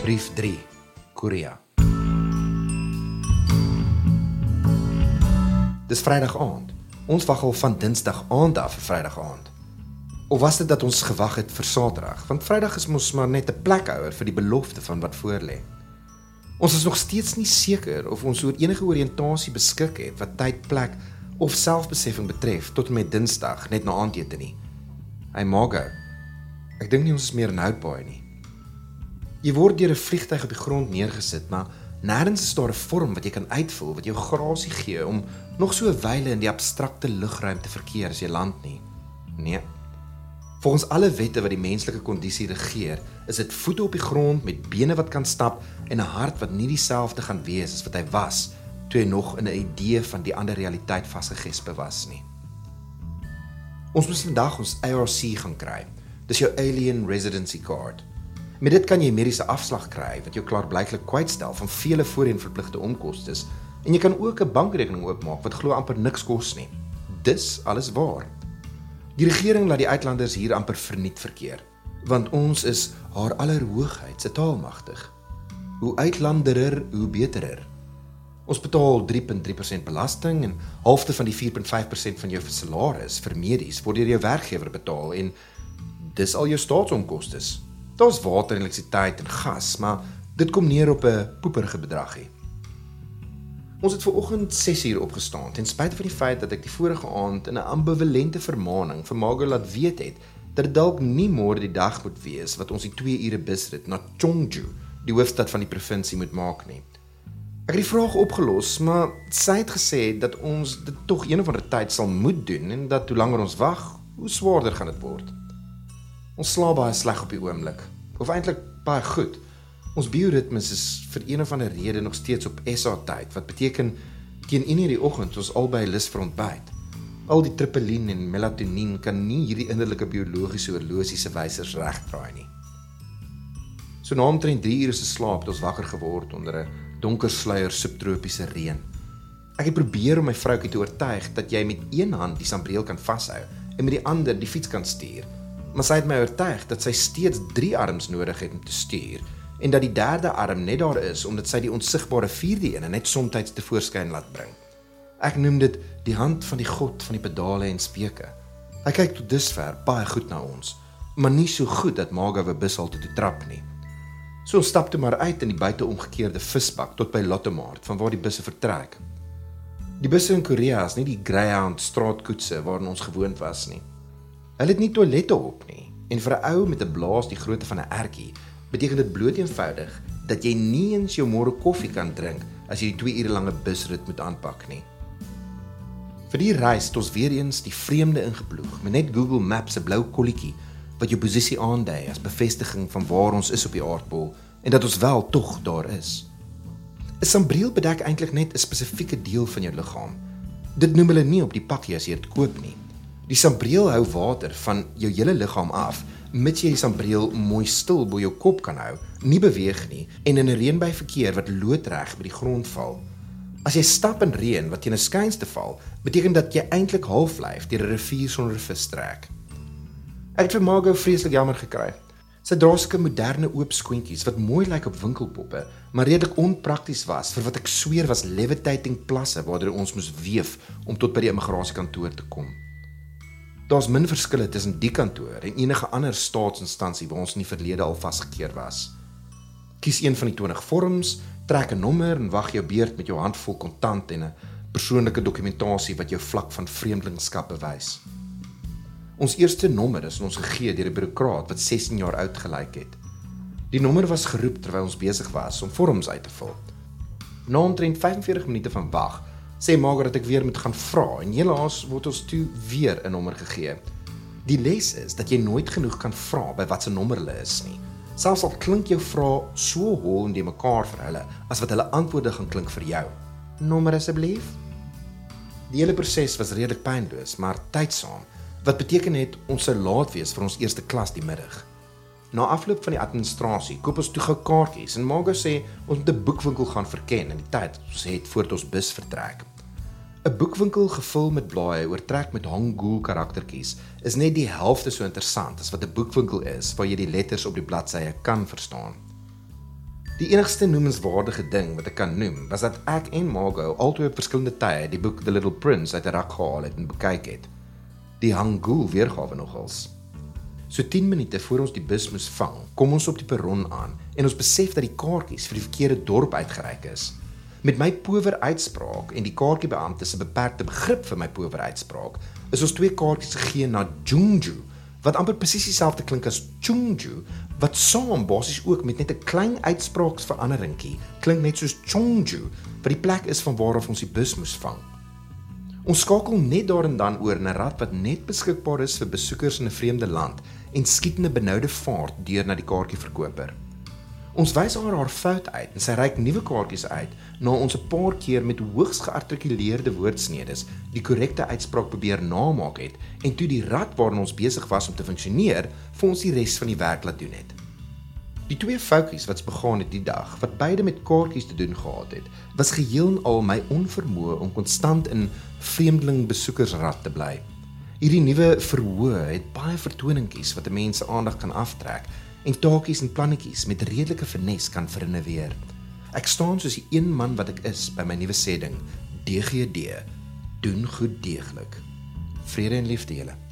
Brief 3. Korea. Dis Vrydag aand. Ons wag al van Dinsdag aand af vir Vrydag aand. Of was dit dat ons gewag het vir Saterdag? Want Vrydag is mos maar net 'n plekhouer vir die belofte van wat voorlê. Ons is nog steeds nie seker of ons oor enige oriëntasie beskik het wat tyd, plek of selfbeseffing betref tot en met Dinsdag net na aandete nie. Hy maak gou. Ek dink nie ons is meer in Houtbaai nie. Jy word deur 'n vliegtyg op die grond neergesit, maar nêrens is daar 'n vorm wat jy kan uitvul wat jou grasie gee om nog so 'n wyle in die abstrakte lugruimte verkeer as jy land nie. Nee. Volgens alle wette wat die menslike kondisie regeer, is dit voete op die grond met bene wat kan stap en 'n hart wat nie dieselfde gaan wees as wat hy was toe hy nog in 'n idee van die ander realiteit vasgegespe was nie. Ons moet vandag ons ARC gaan kry. Dis jou Alien Residency Card. Met dit kan jy mediese afslag kry wat jou klaarblyklik kwytstel van vele voorheen verpligte onkoste en jy kan ook 'n bankrekening oopmaak wat glo amper niks kos nie. Dis alles waar. Die regering laat die uitlanders hier amper verniet verkeer, want ons is haar allerhoogheid se taalmagtig. Hoe uitlanderer, hoe beterer. Ons betaal 3.3% belasting en halfte van die 4.5% van jou salaris vir medies word deur jou werkgewer betaal en dis al jou staatsonkoste. Daar's water, elektrisiteit en gas, maar dit kom neer op 'n poeperige bedragie. Ons het ver oggend 6uur opgestaan ten spyte van die feit dat ek die vorige aand in 'n ambivalente vermaaning vir Margo laat weet het dat dit dalk nie môre die dag moet wees wat ons die 2 ure busrit na Chongju, die hoofstad van die provinsie moet maak nie. Ek het die vraag opgelos, maar sy het gesê dat ons dit tog een of ander tyd sal moet doen en dat hoe langer ons wag, hoe swaarder gaan dit word. Ons slaap baie sleg op die oomblik, of eintlik baie goed. Ons bioritmes is vir een of ander rede nog steeds op SA tyd, wat beteken teen 1:00 die oggend ons albei lus vir ontbyt. Al die tripelin en melatonien kan nie hierdie innerlike biologiese horlosie se wysers regdraai nie. So na omtrent 3 ure se slaap het ons wakker geword onder 'n donker sluier subtropiese reën. Ek het probeer om my vroukie te oortuig dat jy met een hand die sambreel kan vashou en met die ander die fiets kan stuur. Maar sy het my oortuig dat sy steeds 3 arms nodig het om te stuur en dat die derde arm net daar is omdat sy die onsigbare vierde een net soms te voorskyn laat bring. Ek noem dit die hand van die god van die pedale en speke. Hy kyk tot dusver baie goed na ons, maar nie so goed dat Maga we bus al toe te trap nie. So stap toe maar uit in die buite omgekeerde visbak tot by Lottomaart van waar die busse vertrek. Die busse in Korea is nie die Greyhound straatkoetse waarna ons gewoond was nie. Hulle het nie toilette op nie en vir 'n ou met 'n blaas die grootte van 'n ertjie beteken dit bloot eenvoudig dat jy nie eens jou môre koffie kan drink as jy die 2 ure lange busrit moet aanpak nie. Vir die reis het ons weer eens die vreemde ingeploeg met net Google Maps se blou kolletjie wat jou posisie aandui as bevestiging van waar ons is op die aardbol en dat ons wel tog daar is. 'n Sambreel bedek eintlik net 'n spesifieke deel van jou liggaam. Dit noem hulle nie op die pakkie as jy dit koop nie. Die sambreel hou water van jou hele liggaam af mits jy die sambreel mooi stil bo jou kop kan hou, nie beweeg nie en in 'n reënbuig verkeer wat loodreg by die grond val. As jy stap in reën wat teen 'n skynste val, beteken dat jy eintlik halflyf deur 'n rivier sonder vis trek. Ek het vir Margo vreeslik jammer gekry. Sy dra sulke moderne oop skoentjies wat mooi lyk op winkelpoppe, maar redelik onprakties was vir wat ek sweer was levitating plasse waardeur ons moes weef om tot by die immigrasiekantoor te kom. Daar's min verskille tussen die kantoor en enige ander staatsinstansie waar ons in die verlede al vasgekeer was. Kies een van die 20 vorms, trek 'n nommer en wag jou beurt met jou handvol kontant en 'n persoonlike dokumentasie wat jou vlak van vreemdelingskap bewys. Ons eerste nommer is ons gegee deur 'n bureaukraat wat 16 jaar oud gelyk het. Die nommer was geroep terwyl ons besig was om vorms uit te vul. Na omtrent 45 minute van wag, sê Margaret dat ek weer moet gaan vra en helaas word ons toe weer 'n nommer gegee. Die les is dat jy nooit genoeg kan vra by watter nommer hulle is nie. Selfs al klink jou vrae so hol en die mekaar vir hulle as wat hulle antwoorde gaan klink vir jou. Nommer asseblief. Die hele proses was redelik pynloos, maar tydsaam, wat beteken het ons sou laat wees vir ons eerste klas die middag. Na afloop van die administrasie koop ons toe gou kaartjies en Margo sê ons moet 'n boekwinkel gaan verken in die tyd ons het voordat ons bus vertrek. 'n Boekwinkel gevul met blaaie oortrek met Hangul karaktertjies is net die helfte so interessant as wat 'n boekwinkel is waar jy die letters op die bladsye kan verstaan. Die enigste noemenswaardige ding wat ek kan noem, was dat ek en Margot altoe op verskillende tye die boek The Little Prince uit 'n rak gehaal het en bekyk het. Die Hangul weergawe nogals. So 10 minute voor ons die bus moes vang, kom ons op die perron aan en ons besef dat die kaartjies vir die verkeerde dorp uitgereik is. Met my power uitspraak en die kaartjiebeampte se beperkte begrip vir my power uitspraak, is ons twee kaartjies gegee na Jungju, wat amper presies dieselfde klink as Chungju, wat saam basies ook met net 'n klein uitspraaksveranderingkie klink net soos Chongju, wat die plek is van waar af ons die bus moes vang. Ons skakel net daar en dan oor 'n rad wat net beskikbaar is vir besoekers in 'n vreemde land en skiet 'n benoude vaart deur na die kaartjieverkoper. Ons wys haar haar fout uit en sy reik nuwe kaartjies uit na ons 'n paar keer met hoogs geartikuleerde woordsnedes die korrekte uitspraak probeer namaak het en toe die rad waarin ons besig was om te funksioneer vir ons die res van die werk laat doen het. Die twee foutjies wat begaan het die dag, wat beide met kaartjies te doen gehad het, was geheel en al my onvermoë om konstant in vreemdeling besoekersrad te bly. Hierdie nuwe verhoë het baie vertoningkies wat 'n mens se aandag kan aftrek en taakies en plannetjies met redelike finesse kan verinneweer. Ek staan soos die een man wat ek is by my nuwe sê ding, DGD, doen goed deeglik. Vrede en liefde julle.